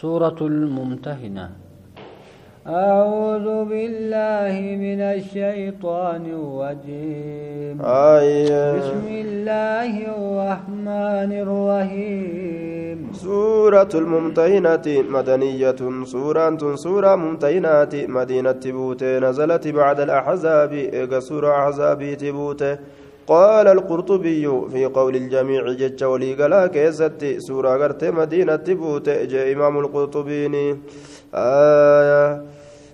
سورة الممتهنة أعوذ بالله من الشيطان الرجيم. آية. بسم الله الرحمن الرحيم. سورة الممتهنة مدنية سورة سورة ممتهنة مدينة تبوتة نزلت بعد الأحزاب إيجا سورة أحزاب تبوتة. قال القرطبي في قول الجميع جج ولي قلا كيست سورة قرت مدينة تبوتة جاء إمام القرطبيني آية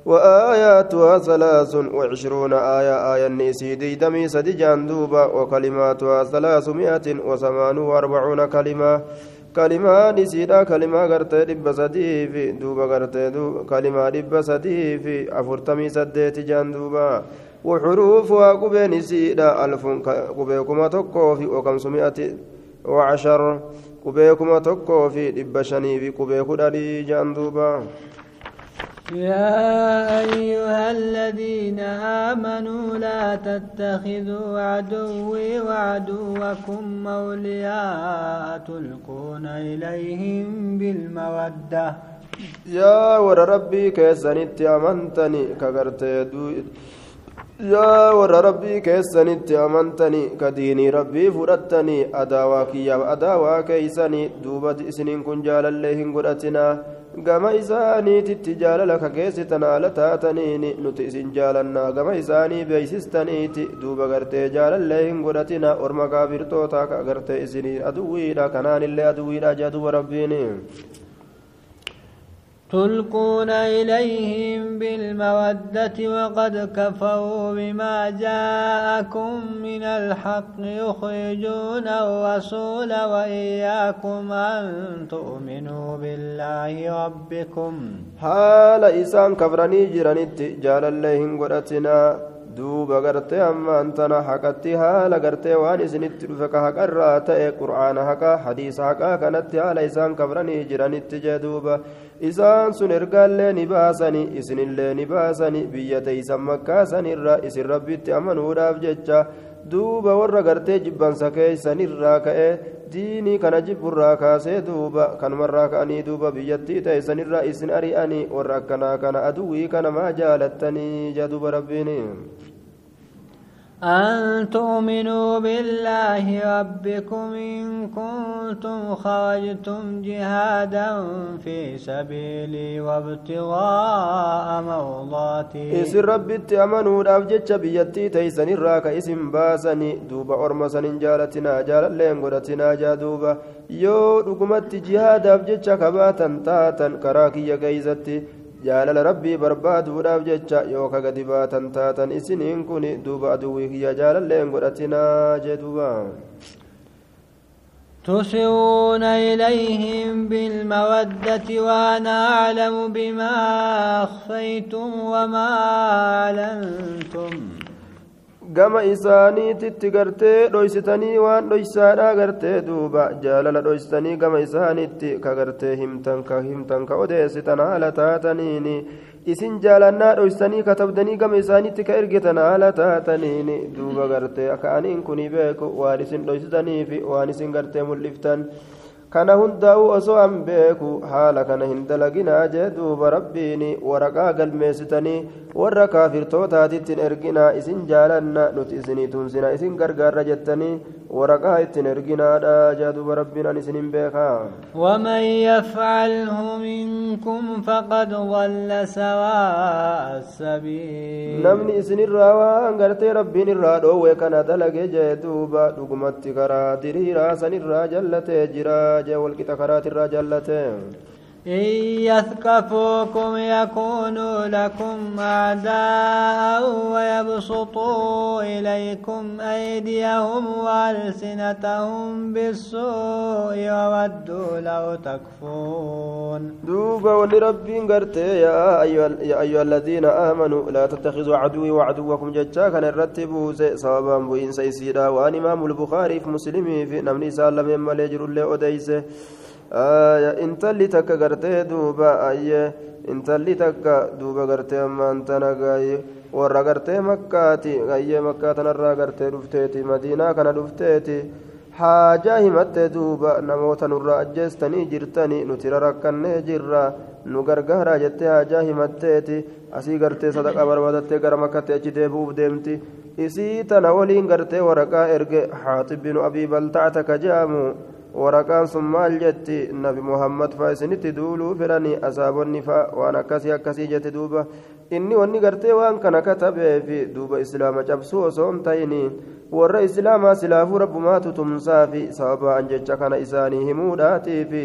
وآياتها ثلاث وعشرون آية آية النسي ديدمي سدي جاندوبا وكلماتها ثلاثمائة وثمان وأربعون كلمة. كلمة نسيدا كلمة غرتي دب سدي في دوبا غرتي دو كلمة دب سدي في أفرتمي سديت جاندوبا وحروفها قبي نسيدا ألف قبيكما تكو في وخمسمائة وعشر. قبيكما تكو في دب شني في قبيكو جاندوبا. يا أيها الذين آمنوا لا تتخذوا عدوي وعدوكم أولياء تلقون إليهم بالمودة. يا ور ربي كيسنت أمنتني كغرتي yaa warra rabbii keessanitti amantanii ka diinii rabbii fudhattanii adaawaa kiyyaaf adaawaa keeysanii duuba isiniin kun jaalallee hin godhatinaa gama isaaniititti jaalala ka geessitan haala taataniin nuti isin jaalannaa gama isaanii beeysistaniiti duuba gartee jaalallee hin godhatinaa orma kaafirtoota ka gartee isinii aduwwiidha kanaanillee aduwwiidha jaa duba rabbiin تلقون إليهم بالمودة وقد كفروا بما جاءكم من الحق يخرجون الرسول وإياكم أن تؤمنوا بالله ربكم. حال إسان كفرني جرانيت جال الله قرأتنا دوب غرتي أما أنتنا حقتي حال غرتي وانسنت رفك حق الرات قرآن حق حديث حق كانت حال إسان كفرني جرانيت جدوب جرانيت isaan sun ergaallee ni baasani isinillee ni baasani biyya teeysan makkaasanirra isin rabbitti amanuudhaaf jecha duuba warra gartee jibbansa keeysanirraa ka'e diinii kana jibburraa kaasee duuba kanumarraa ka'anii duuba biyyattii teeysanirraa isin ari'anii warra akkanaa kana aduwwii kana maa jaalattanii jaa duuba rabbiin أن تؤمنوا بالله ربكم إن كنتم خرجتم جهادا في سبيلي وابتغاء مرضاتي. إسن ربي تأمنوا الأفجج بيتي تيسن الراك إسم باسني. دوبا أرمسن جالتنا جال اللين قدتنا جادوبا يو دقمت جهادا أفجج كباتا تاتا كراكي كيزتي. Jaalala rabbii barbaaduudhaaf jecha yooka gadi baatan taatan isiniin kun duuba aduwwii kiyya jaalalleen godhatinaa jee duuba تسرون إليهم بالمودة وأنا أعلم بما أخفيتم وما أعلنتم gama isaaniititti gartee dhoysitanii waan dhoysaadha gartee duuba jaalala dhoysitanii gama isaaniitti ka gartee himtan ka himtan ka odeessitan haala taataniin isin jaalannaa dhoysitanii katabdanii gama isaaniitti ka ergitan haala taataniin duuba gartee akka aniin kuni beeku waan isin dhoysitaniif waan isin gartee mul'iftan kana hundaa'uu osoo an beeku haala kana hin dalaginaa jee duuba rabbiin waraqaa galmeessitanii warra kaafirtootaatittiin erginaa isin jaalanna nuti isinii tumsina isin gargaarra jettanii waraqaa ittiin erginaadha jee duuba rabbiin an isinin beekaa ومن يفعله منكم فقد ضل سواء السبيل namni isinirraa waan gartee rabbiin irraa dhoowwe kana dalage jee duuba dhugumatti karaa diriiraa sanirraa jallatee jira jee walqixa karaatirraa jallate إن يثقفوكم يكونوا لكم أعداء ويبسطوا إليكم أيديهم وألسنتهم بالسوء وودوا لو تكفون دوبا ولي ربين قرتي يا أيها, الذين آمنوا لا تتخذوا عدوي وعدوكم ججا. كان الرتبوا سببا بوين سيسيرا وأن إمام البخاري في مسلمي في نمني سالم يما ليجر اللي أديسه intalli takka gartee duuba ayye intalli takka duuba gartee ammaan tana gaaye. Warra gartee makkaati ayyee makkaa gartee dhufteeti madiinaa kana dhufteeti. Haajaa himatte duuba namoota nurraa ajjeestanii jirtanii nuti rarakkannee jirra. Nu gargaaraa jettee haajaa himatteeti. Asii gartee sadaqa barbaadattee gara makkatti achi deebi'uuf deemti. Isii tana waliin gartee waraqaa erge xaaxib binu abii baltacata ka je'amu waraqaan sun maal jetti nabi muhammad faa isinitti duuluu fedhanii asaabonni faa waan akkasii akkasii jette duuba inni wanni gartee waan kana katabeefi duuba islaama cabsuu osoo hin ta'ini warra islaamaa silaafuu rabbumaatu tumsaafi sababaan jecha kana isaanii himuudhaatiifi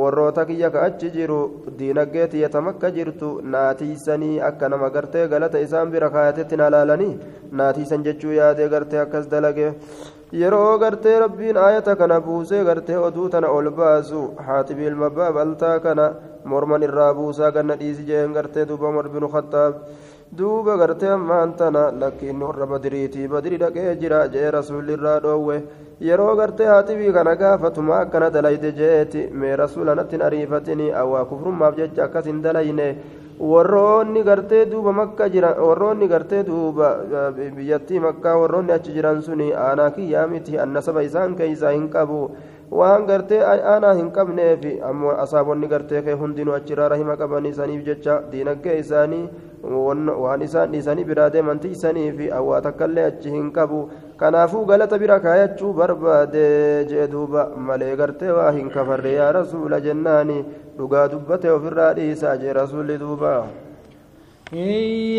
warroota kiyya ka achi jiru diinagdee tiyyatama akka jirtu naatiisanii akka nama gartee galata isaan bira kaayatetti na laalanii naatiisan jechuu yaadee gartee akkas dalage yeroo gartee rabbiin aayata kana buusee gartee oduu tana ol baasu haatibi ilma baabaltaa kana morman irraa buusaa ganna dhiisi jeen gartee duuba umar binu duuba gartee ammaan tana lakki inni warra badiriitii badiri dhaqee jira jee rasuulli irraa dhoowwe yeroo gartee haatibii kana gaafatuma akkana dalayde jeeti mee rasuula ariifatini awwaa kufrummaaf jecha akkas hin dalayne warroonni gartee duuba makka jiran warroonni gartee duuba biyyattii makkaa warroonni achi jiran suni aanaa kiyyaa miti annasaba isaan keeysaa hin qabu waan gartee aanaa hin qabneef ammoo asaabonni gartee kee hundinuu achirraa rahima qabanii saniif jecha diinagdee isaanii waan isaan dhiisanii biraa deeman tiisanii fi awwaa takkallee achi hin qabu kanaafuu galata bira kaayachuu barbaade jee duuba malee gartee waa hin kafarre yaa rasuula jennaani dhugaa dubbate ofirraa dhiisaa jee rasuulli duuba إن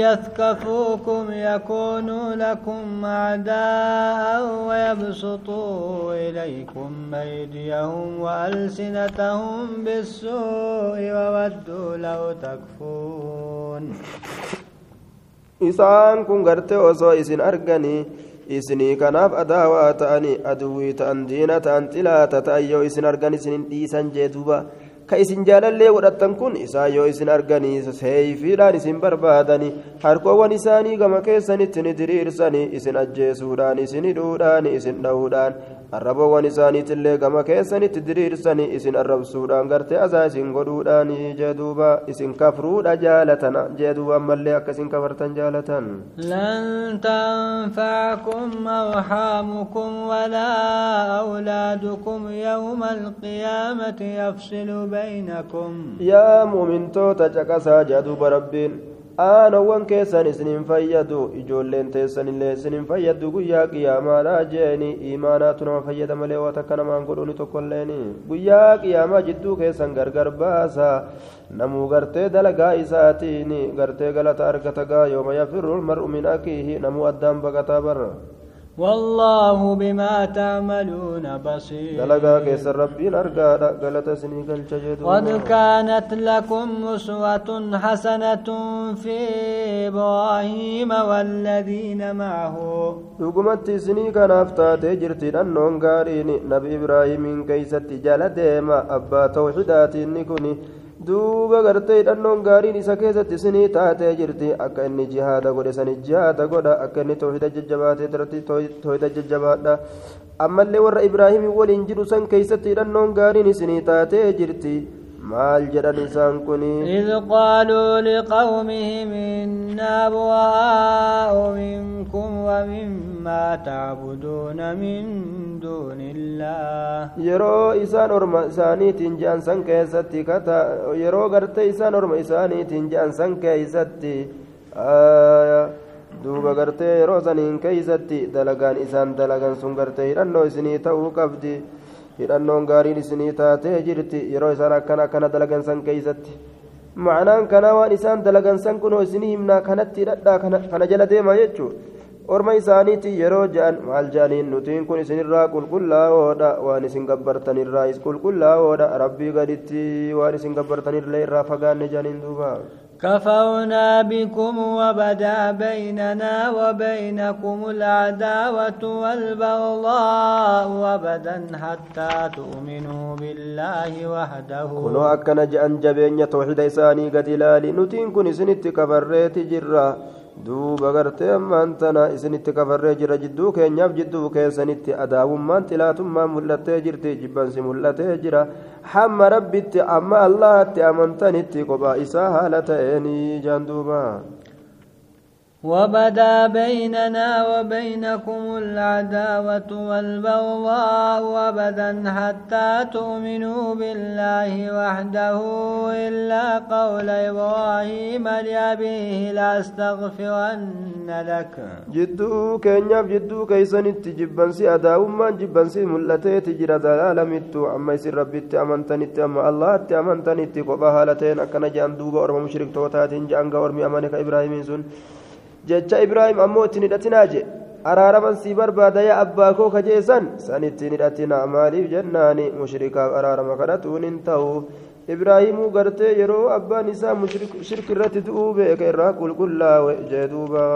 يثقفوكم يكونوا لكم أعداء ويبسطوا إليكم أيديهم وألسنتهم بالسوء وودوا لو تكفون isaan kun gartee osoo isin arganii isinii kanaaf adaawaa ta'anii aduwwii ta'an diina ta'an xilaata ta'an yoo isin argan isin dhiisan jee duuba. Ka isin jaalallee godhattan kun isaan yoo isin arganii seeyfiidhaan isin barbaadanii harkoowwan isaanii gama keessanitti ni diriirsanii isin ajjeesuudhaan isin hidhuudhaan isin dhahuudhaan arraboowwan isaaniitillee gama keessanitti diriirsanii isin arrabsuudhaan gartee azaa isin godhuudhaan jeeduuba isin kafruudha jaalatana jeeduuba ammallee akka isin kafartan jaalatan لن تنفعكم أرحامكم ولا أولادكم يوم القيامة يفصل بينكم yaa muumintoota caqasaa jeeduuba rabbiin aanowwan keessan isinin fayyadu ijoolleen teessanillee isinin fayyaddu guyyaa qiyaamaadha jeeni. Imaanaatu nama fayyada malee waa takka namaan godhuni tokkolleen guyyaa qiyaamaa jidduu keessan gargar baasa. Namuu gartee dalagaa isaatiin gartee galata argata gaa yooma yafirru lmar'u min akiihi. Namuu addaan baqataa barra والله بما تعملون بصير. قد كانت لكم أسوة حسنة في إبراهيم والذين معه. دقمت سنيك نفتا تجرت نبي إبراهيم كيست جلد ما أبا توحداتي نكوني duuba gartee hidhannoon gaariin isa keessatti isinii taatee jirti akka inni jihaada godhe sani jihaada godha akka inni tawxida jajjabaatee irratti tawxida jajjabaadha ammallee warra ibraahimii waliin jiru san keeysatti hidhannoon gaariin isinii taatee jirti maal jedhan isaan kuni إذ قالوا لقومهم إنا براء منكم ومما تعبدون من دون الله yeroo isaan orma isaaniitiin je'an san keessatti kata yeroo gartee isaan orma isaaniitiin je'an san keessatti duuba gartee yeroo saniin keeysatti dalagaan isaan dalagan sun gartee hidhannoo isinii ta'uu qabdi hidhannoon gaariin isinii taatee jirti yeroo isaan akkana akkana dalagan san keeysatti ma'anaan kanaa waan isaan dalagan san kunoo isinii himnaa kanatti hidhadhaa kana jala deema jechuu orma isaaniiti yeroo je'an maal je'aniin nutiin kun isinirraa qulqullaa'oodha waan isin gabbartanirraa is qulqullaa'oodha rabbii gaditti waan isin gabbartanirlee irraa fagaanne je'aniin duuba كفرنا بكم وبدا بيننا وبينكم العداوة والبغضاء أبدا حتى تؤمنوا بالله وحده kunoo akkana je'an jabeenya tawxida isaanii gad ilaali nutiin kun isinitti kafarreeti jirra duuba gartee ammaan tana isinitti kafarree jira. Jidduu keenyaaf jidduu keessanitti adaawummaan xilaatummaan mul'attee jirti. Jibbansi mul'atee jira. Hamma rabbitti amma allahatti amantanitti kophaa isaa haala ta'eenii jaan duuba وبدا بيننا وبينكم العداوة والبغضاء أبدا حتى تؤمنوا بالله وحده إلا قول إبراهيم لأبيه لأستغفرن لك. جدو كينياف جدو كيسن جبنسي أداوما جبنسي ملتي تجرى دلالة متو أما يسر ربي أمنتني أما الله أمنتني قبها لتين أكنا جان دوبا أرمى مشرك توتاتين جانغا أرمي أمانك إبراهيم سن. Jecha ibraahim ammoo ittiin hidhatinaa je? Araaraman sii barbaada yaa abbaa koo kajeessan san ittiin hidhatinaa maaliif jennaani mushrikaaf araarama kadhatuun hin ta'u. Ibraahimuu gartee yeroo abbaan isaa shirki irratti du'uu beeka irraa qulqullaawe jee duuba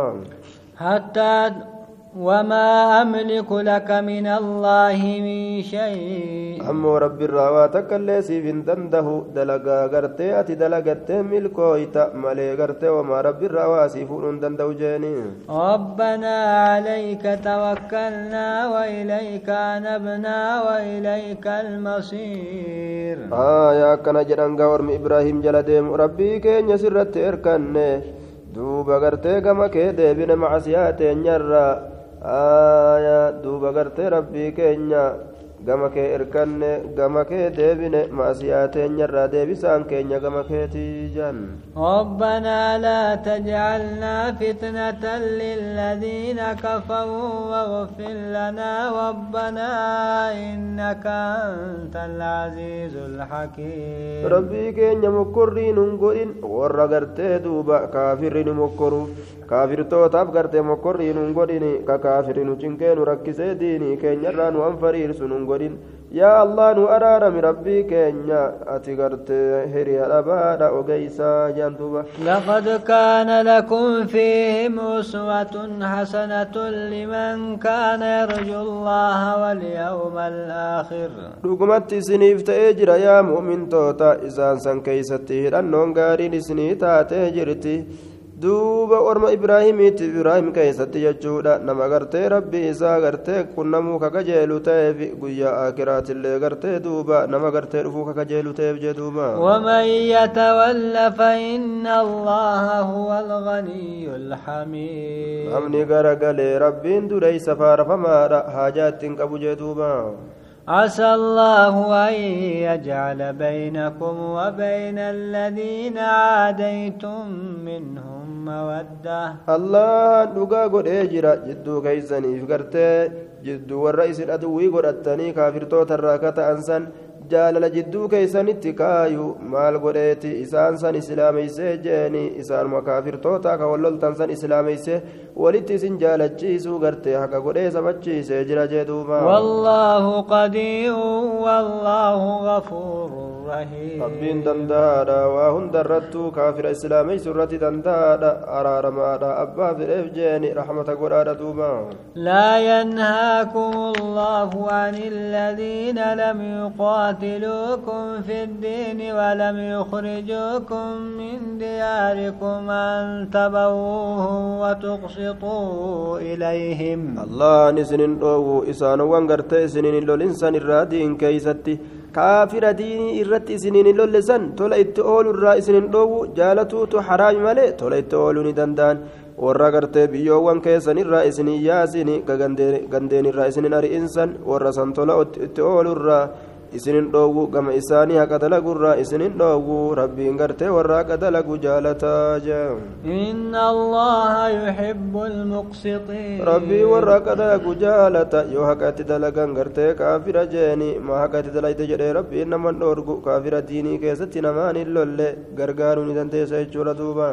وما أملك لك من الله من شيء. أمو رب الرواتك الليسي في دنده دلقا قرتي أتي دلقت ملكويتا ملي قرتي وما رب الرواسي فون دنده جيني ربنا عليك توكلنا وإليك نبنا وإليك المصير. آه يا كان جرانغا ورم إبراهيم جلديم ربي كين يسرت إركن دوبا قرتي كما كيدي بن معسياتي نيرا aayaa duuba gartee rabbii keenya gama kee irkanne gama kee deebine maasiyaa teenyarraa deebisaan keenya gama keetii jan ربنا لا تجعلنا فتنة للذين كفروا واغفر لنا ربنا إنك أنت العزيز الحكيم ربي كين مكرين نقول ورغرت دوبا كافرين مكروا kaafirtootaaf gartee mokkorrii nun godhin ka kaafiri nu cinkee nu rakkisee diinii keenyarraa nu an fariirsu nun godhin yaa allah nu araarami rabbii keenya ati gartee hiriya dhabaadha ogeysaa jaan duuba laqad kaana lakum fiihim uswatun hasanatun liman kaana yarju allaha walyawma alaakhir dhugumatti isiniif ta'ee jira yaa mu'mintoota isaan san keeysatti hidhannoon gaariin isinii taatee jirti duuba orma ibraahimiitti ibraahim keessatti jechuudha nama gartee rabbi isaa gartee qunnamuu kakajeelu ta'eef guyyaa akiraatillee gartee duuba nama gartee dhufuu kakajeelu ta'eef jee duuba ومن يتول فإن الله هو الغني الحميد namni garagalee rabbiin dureysa faarfamaadha haajaattiin qabu jee duuba عسى الله أن يجعل بينكم وبين الذين عاديتم منهم allah dhugaa godhee jira jidduu keeysaniif gartee jidduu warra isin aduwwii godhattanii kaafirtoota irraa ka ta'an san jaalala jidduu keeysanitti kaayu maal godheeti isaan san islaameysee jeeni isaanuma kaafirtoota ka walloltan san islaameysee walitti isin jaalachiisuu gartee haqa godhee sabachiisee jira jee duuba wallaahu qadiiru wallaahu gafuuru hunda irrattuu kaafira islaameysu irratti danda'aadha araaramaadha abbaa fedheef jeeni rahmata godhaadha duuba laa yanhaakum allahu an aladiina lam yuqaatiluukum fi ddiini walam yukhrijuukum min diyaarikum an tabawuuhum watuqsituu ilayhim allahan isinin dhoowwu isaanowwan gartee isinin hin lolinsan irraa diin keeysatti irraa isinin dhoowwu jaalatuutu haraami malee tola itti ooluu ni danda'an warra gartee biyyoowwan keessan irraa isinii yaasini gandeen irraa isinin ari'insan warra san tola itti oolu irraa isinin dhoowwu gama isaanii haqa dalagurraa isinin dhoowwu rabbiin gartee warra haqa dalagu jaalataa jee inna allaha yuhibbu almuqsitiin rabbii warra haqa dalagu jaalata yoo haqa itti dalagan gartee kaafira jeeni ma haqa itti dalayte jedhee rabbiin naman dhoorgu kaafira diinii keessatti namaan hin lolle gargaaruu ni dandeessa jechuudha duuba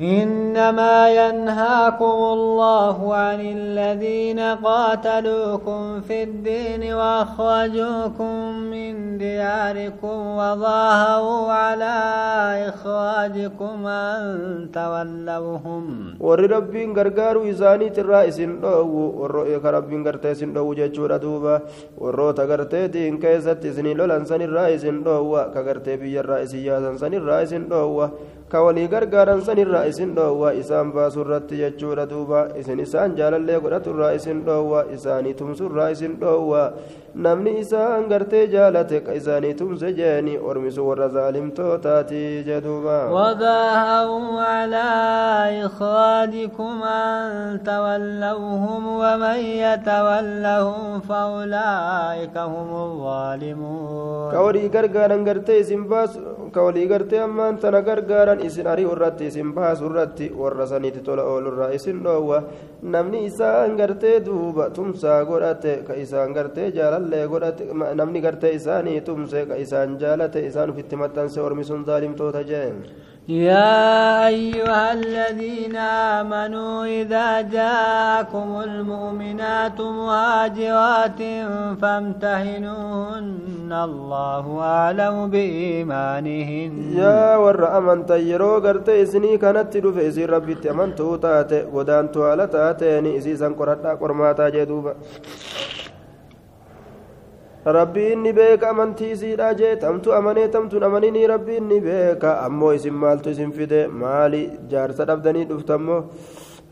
إنما ينهاكم الله عن الذين قاتلوكم في الدين وأخرجوكم من دياركم وظاهروا على إخراجكم أن تولوهم. ور ربين غرغارو إساني إسن دوو ور ربين غرتي إسن دوو جيتشورا دوبا keessatti isinii lolan sanirraa isin dhoowwa ka gartee biyyarraa isin yaasan sanirraa isin dhoowwa walii gargaaran sanirraa isin dhoowwa isaan baasurratti jechuudha duuba isin isaan jaalallee godhaturraa isin dhoowwa isaanii tumsurraa isin dhoowwa namni isaan gartee jaalate ka isaanii tumse jeeni ormisu warra zaalimtootaati jedhuuba وظاهروا على إخراجكم أن تولوهم ومن يتولهم فأولئك هم الظالمون. كولي غرغارا غرتي سمباس كولي غرتي أمان تنا غرغارا إسن أري أرتي سمباس أرتي ورسانيتي تولا أول الرئيسين نووا namni isaan gartee duuba tumsaa godhate ka isaan gartee jaalallee godhate namni gartee isaanii tumse ka isaan jaalate isaan ufitti maxxanse ormi sun zaalimtoota jeen. يا أيها الذين آمنوا إذا جاءكم المؤمنات مهاجرات فامتهنوهن الله أعلم بإيمانهن يا ور أمن تيرو قرت إسني كانت تدفع ربي تأمن توتات ودان توالتات يعني إسيسا قرطا قرماتا جدوبا rabbiin ni beeka amantii isiidha jee tamtu amanee tamtuun amaninii rabbiin ni beeka ammoo isin maaltu isin fide maali jaarsa dhabdanii dhuftammoo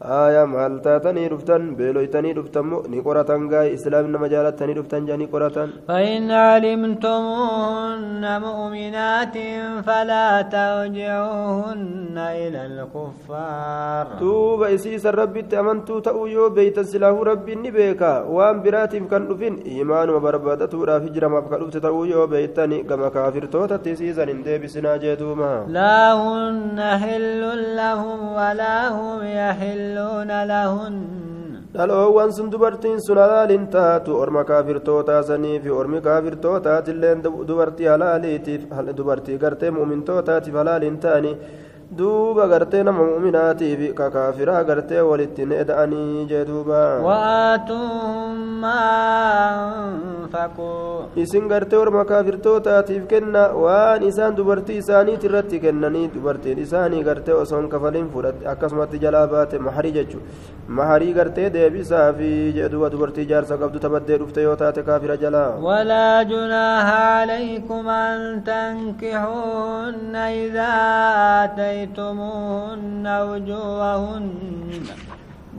aya maal taatanii dhuftan beeloytanii dhuftanmo ni qoratan gaay islaam nama jaalattanii dhuftan janii qoratan فإن علمتموهن مؤمنات فلا ترجعوهن إلى الكفار. توب إسيس ربي أمنتو تأو يو بيت سلاه ربي نبيكا وان براتم كان دفين إيمان وبربادة ورا فجر ما بكا دفت تأو يو بيتني. كما كافر توتا تسيسا ندي بسنا جيتوما. لا هن حل لهم ولا هم يحل يحلون لهن dhaloowwan sun dubartiin sun halaaliin taatu orma kaafirtootaa sanii fi ormi kaafirtootaatilleen dubartii halaaliitiif dubartii gartee mu'mintootaatiif halaaliin ta'anii duuba gartee nama mu'minaatiif ka kaafiraa gartee walitti needa'anii jee duuba isin gartee orma kaafirtootaatiif kenna waan isaan dubartii isaaniit irratti kennanii dubartiin isaanii gartee osoon kafaliin fudhatte akkasumatti jalaa baate maharii jechu maharii gartee deebisaa fi jee duuba dubartii jaarsa qabdu tabaddee dhufte yoo taate kaafira jalaa walaa junaaha alaykum an tankixuunna idaa آتيتموهن وجوههن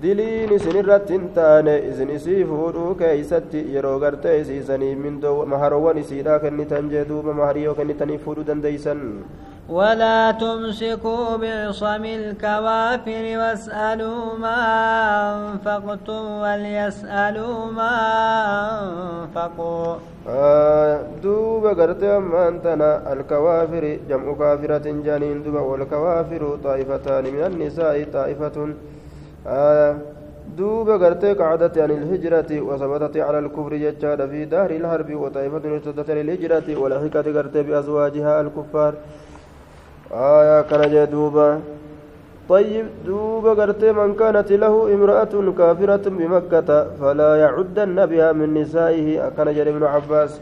diliin isin irratti hin taane isin isii fuudhuu keeysatti yeroo gartee isiisanii mindoo maharowwan isiidhaa kennitan jee duuba maharii ولا تمسكوا بعصم الكوافر واسألوا ما أنفقتم وليسألوا ما أنفقوا. آه دوب قرت أمانتنا الكوافر جمع كافرة جانين دوب والكوافر طائفتان من النساء طائفة. آه دوب قرت قعدت عن الهجرة وثبتت على الكفر ججاد في دار الحرب وطائفة ارتدت للهجرة ولحقت قرت بأزواجها الكفار. آية كان جدوبا طيب دوبا قرتي من كانت له امرأة كافرة بمكة فلا يعدن بها من نسائه جري ابن عباس.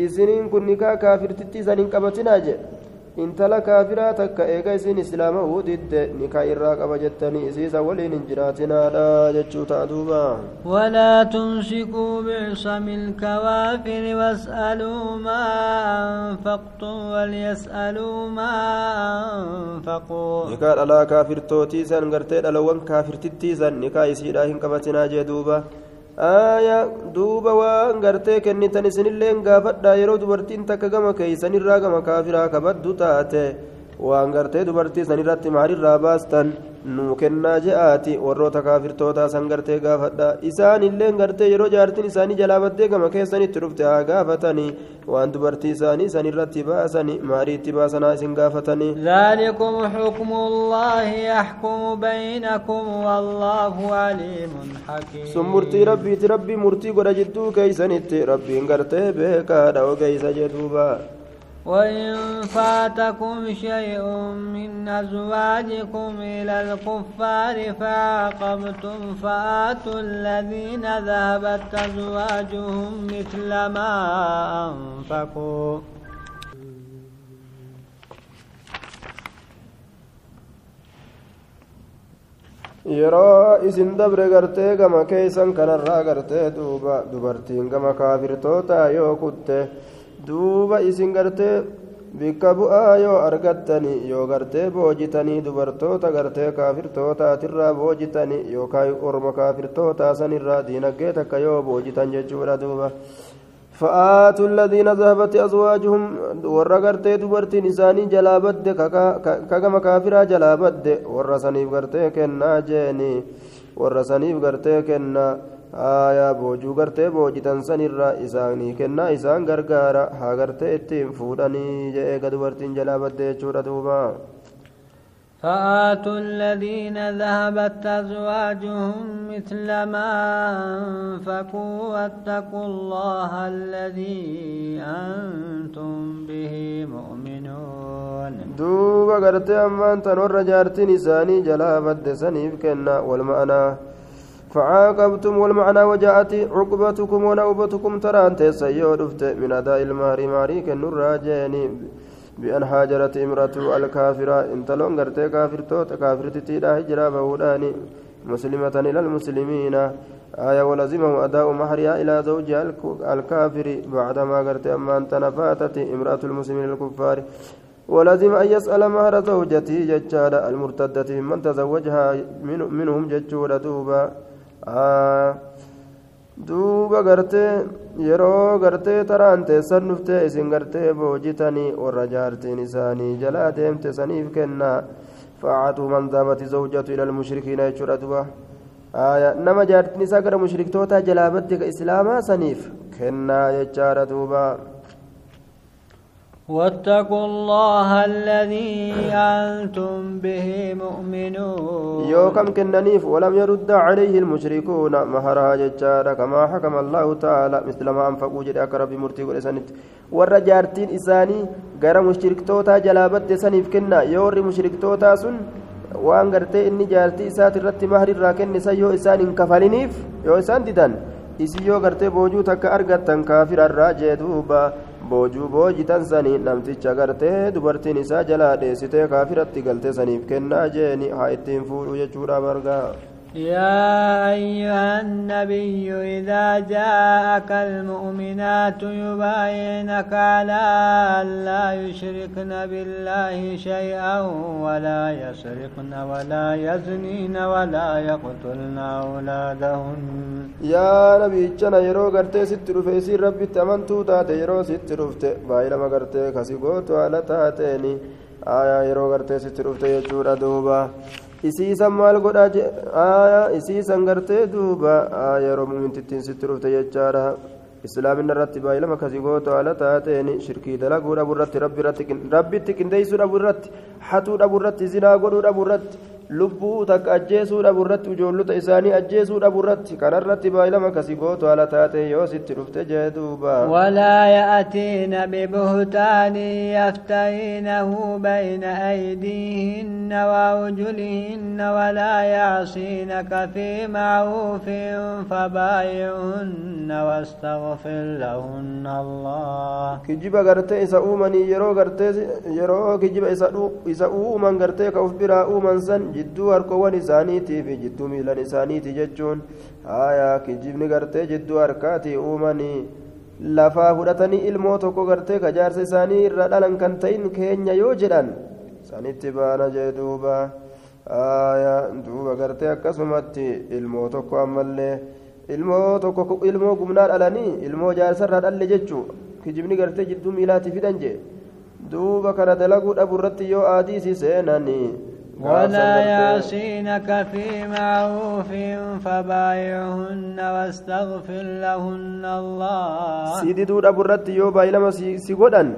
إسنين كن نكا كافر تتي سنين intala kaafiraa takka eega isin islaama hudidde nikaa irraa qaba jettanii isiisa waliin hin jiraatinaadha jechuu ta'a duuba walaa tumsikuu bicsami ilkawaafiri was'aluu maa anfaqtum walyas'aluu maa anfaquu nikaa dhalaa kaafirtootiisan gartee dhalawwan kaafirtittiisan nikaa isiidhaa hin qabatinaa jee duuba duuba waan gartee kennitan isinilleen gaafadhaa yeroo dubartiin takka gama keeysanirraa gama kaafiraa kabaddu taate waan gartee dubartii sanirratti maarirraa baastan nuu kennaa je'aati warroota kaafirtootaa san gartee gaafadha isaanilleen gartee yeroo jaartiin isaanii jalaa baddee gama keessanitti dhufte haa gaafatanii waan dubartii isaanii sanirratti baasanii maariitti baasanaa isin gaafatanii حكم الله يحكم بينكم والله عليم حكيم sun murtii rabbiiti rabbii murtii godha jidduu keeysanitti rabbiin gartee beekaadha ogeeysa jedhuuba وإن فاتكم شيء من أزواجكم إلى الكفار فعاقبتم فآتوا الذين ذهبت أزواجهم مثل ما أنفقوا yeroo isin dabre gartee gama keeysan kanarraa gartee duuba dubartiin gama kaafirtoota yoo kutte duuba isin gartee bikka bu'aa yoo argattani yoo gartee boojitanii dubartoota gartee kaafirtootaatirraa boojitanii yookaan orma kaafirtootaa sanirraa diinaggee takka yoo boojitan jechuudha duuba فآتوا الذين ذهبت أزواجهم ورقرتي دبرتي نساني جلابد كما كافرا جلابد ورسنيف قرتي كنا جيني ورسنيف قرتي كنا aayaa boojuu gartee boojitan sanirra isaanii kennaa isaan gargaara haa gartee ittiin fuudhanii jedhee ga dubartiin jalaa badde jechuudha duuba فآتوا الذين ذهبت أزواجهم مثل ما أنفقوا واتقوا الله الذي أنتم به مؤمنون دوبا قرتي أمان تنور جارتين إساني جلا بد سنيف كنا والمعنى فعاقبتم والمعنى وجاءت عقبتكم ونوبتكم ترى أنت سيود من أداء المهر ماري كنور راجيني بأن هاجرت امرأة الكافرة. انت لون غرتي كافر توت كافر تتيدا هجرا بوداني مسلمة إلى المسلمين. آية ولزمه أداء مهرها إلى زوجها الكافر. بعدما غرتي أما أنت نفاتت امرأة المسلمين الكفار. ولازم أن يسأل مهر زوجته ججارة المرتدة من تزوجها منهم ججورة دوبا duuba gartee yeroo gartee taraan teessan dhuftee isin gartee boojitanii warra jaartiin isaanii jalaa deemte saniif kennaa fa'aatu man daamati zawjatu ila almushrikiina jechuudha duba nama jaartiin isaa gara mushriktoota jalaa badde ka islaamaa saniif kennaa jechaadha duuba واتقوا الله الذي أنتم به مؤمنون. يوكم كننيف ولم يرد عليه المشركون. مهرها ججارة كما حكم الله تعالى. مثل ما أنفقوا جد أكرب مرتي ورسانت ورجارتين إساني غير مشرك جلابت سنيف كنا. يوري مشرك سن. وان غرتي إني جارتي إسات الرت مهر راكن نسا يو إسان انكفالينيف يو إسان ديدان إسي يو بوجو تك أرغتن كافر الراجي boojuu boojitan sanii namticha gartee dubartiin isaa jalaa dheessitee kaafiratti galtee saniif kennaa jeeni haa ittiin fuudhu jechuudha bargaa يا أيها النبي إذا جاءك المؤمنات يبايعنك على أن لا يشركن بالله شيئا ولا يسرقن ولا يزنين ولا يقتلن أولادهن. يا نبي جنا يرو غرتي ست رفيسي ربي تمنتو تاتي يرو ست بايلا ما غرتي كسي غوتو على تاتيني. آية يرو غرتي ست رفت يجورا دوبا. Isiisan maal godha isiisan gartee duuba yeroo mumintittiin sitti dhufte jechaadha islaamina irratti baay'ilama kasii gooto haala taateen shirkii dalaguu dhabu irratti rabbitti qindeessuu dhabu irratti hatuu dhabu irratti zinaa godhuu dhabu irratti lubbuu takka ajjeesuu dhabu irratti ijoollota isaanii ajjeesuu dhabu irratti kanarratti baay'ilama kasii gootu haala taate yoo sitti dhufte jee duuba walaa ya'atiina bibuhtaani yafta'iinahu bayna aydiihinna waawjulihinna walaa yacsiinaka fi macruufin fabaayi'unna wastaghfir lahunna allah kijiba gartee isa uumanii yeroo gartee yeroo kijiba isa uuman gartee ka uf biraa uuman san jidduu harkowwan isaaniitii fi jidduu miilan isaaniiti jechuun haaya kijibni gartee jidduu harkaati uumanii lafaa fudhatanii ilmoo tokko gartee ka jaarsa isaanii irra dhalan kan ta'in keenya yoo jedhan sanitti baana jee duuba. Haaya duuba gartee akkasumatti ilmoo tokko ammallee ilmoo tokko ilmoo gumnaa dhalanii ilmoo jaarsarraa dhalle jechuu kijibni gartee jidduu miilaati fidan jee duuba kana dalaguu dhabu irratti yoo aadiisi seenanii ولا يعصينك في معروف فبايعهن واستغفر لهن الله سيدي دود أبو الرد يو بايلما سيغودان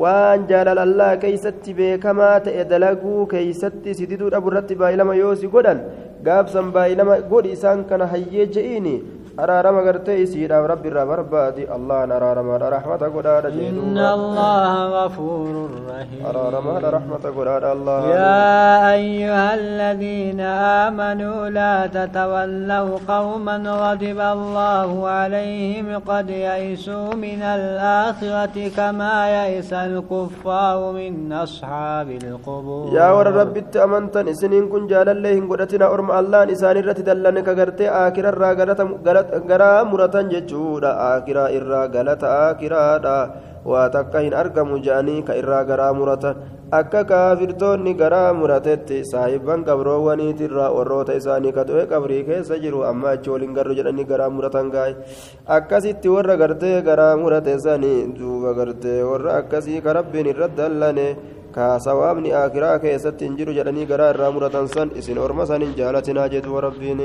waan jaalalallaa keeysatti beekamaa ta'e dalaguu keeysatti sididuudha burratti baay'ilama yoo si godhan gaabsan baay'ilama godhi isaan kana hayyee je'iini gartee isiidhaaf rabbi irraa barbaadi allahan araaramaadha rahmata godhaadha inna allaha gafuurun rahiim araaramaadha rahmata godhaadha allah yaa ayyuha alladhiina aamanuu laa tatawallaw qawman غضب الله عليهم قد يئسوا من الآخرة كما يئس الكفار من أصحاب القبور يا ور ربي أمنتن إسنين كن جال الله قدتنا أرم الله إسان الرت دلنك غرتي آكرا را garaa muratan jechuudha akiraa irraa galata akiraadha waa takka hin argamu jedhanii ka irraa garaa muratan akka kaafirtoonni garaa muratetti saahibban qabroowwaniitirraa warroota isaanii kadu'e qabrii keessa jiru amma achi waliin garru jedhanii garaa muratan gaa'e akkasitti warra gartee garaa murate sanii duuba gartee warra akkasii ka rabbiin irra dallane ka akiraa keessatti hin jiru jedhanii garaa irraa muratan san isin orma san hin jaalatinaa jedhu rabbiin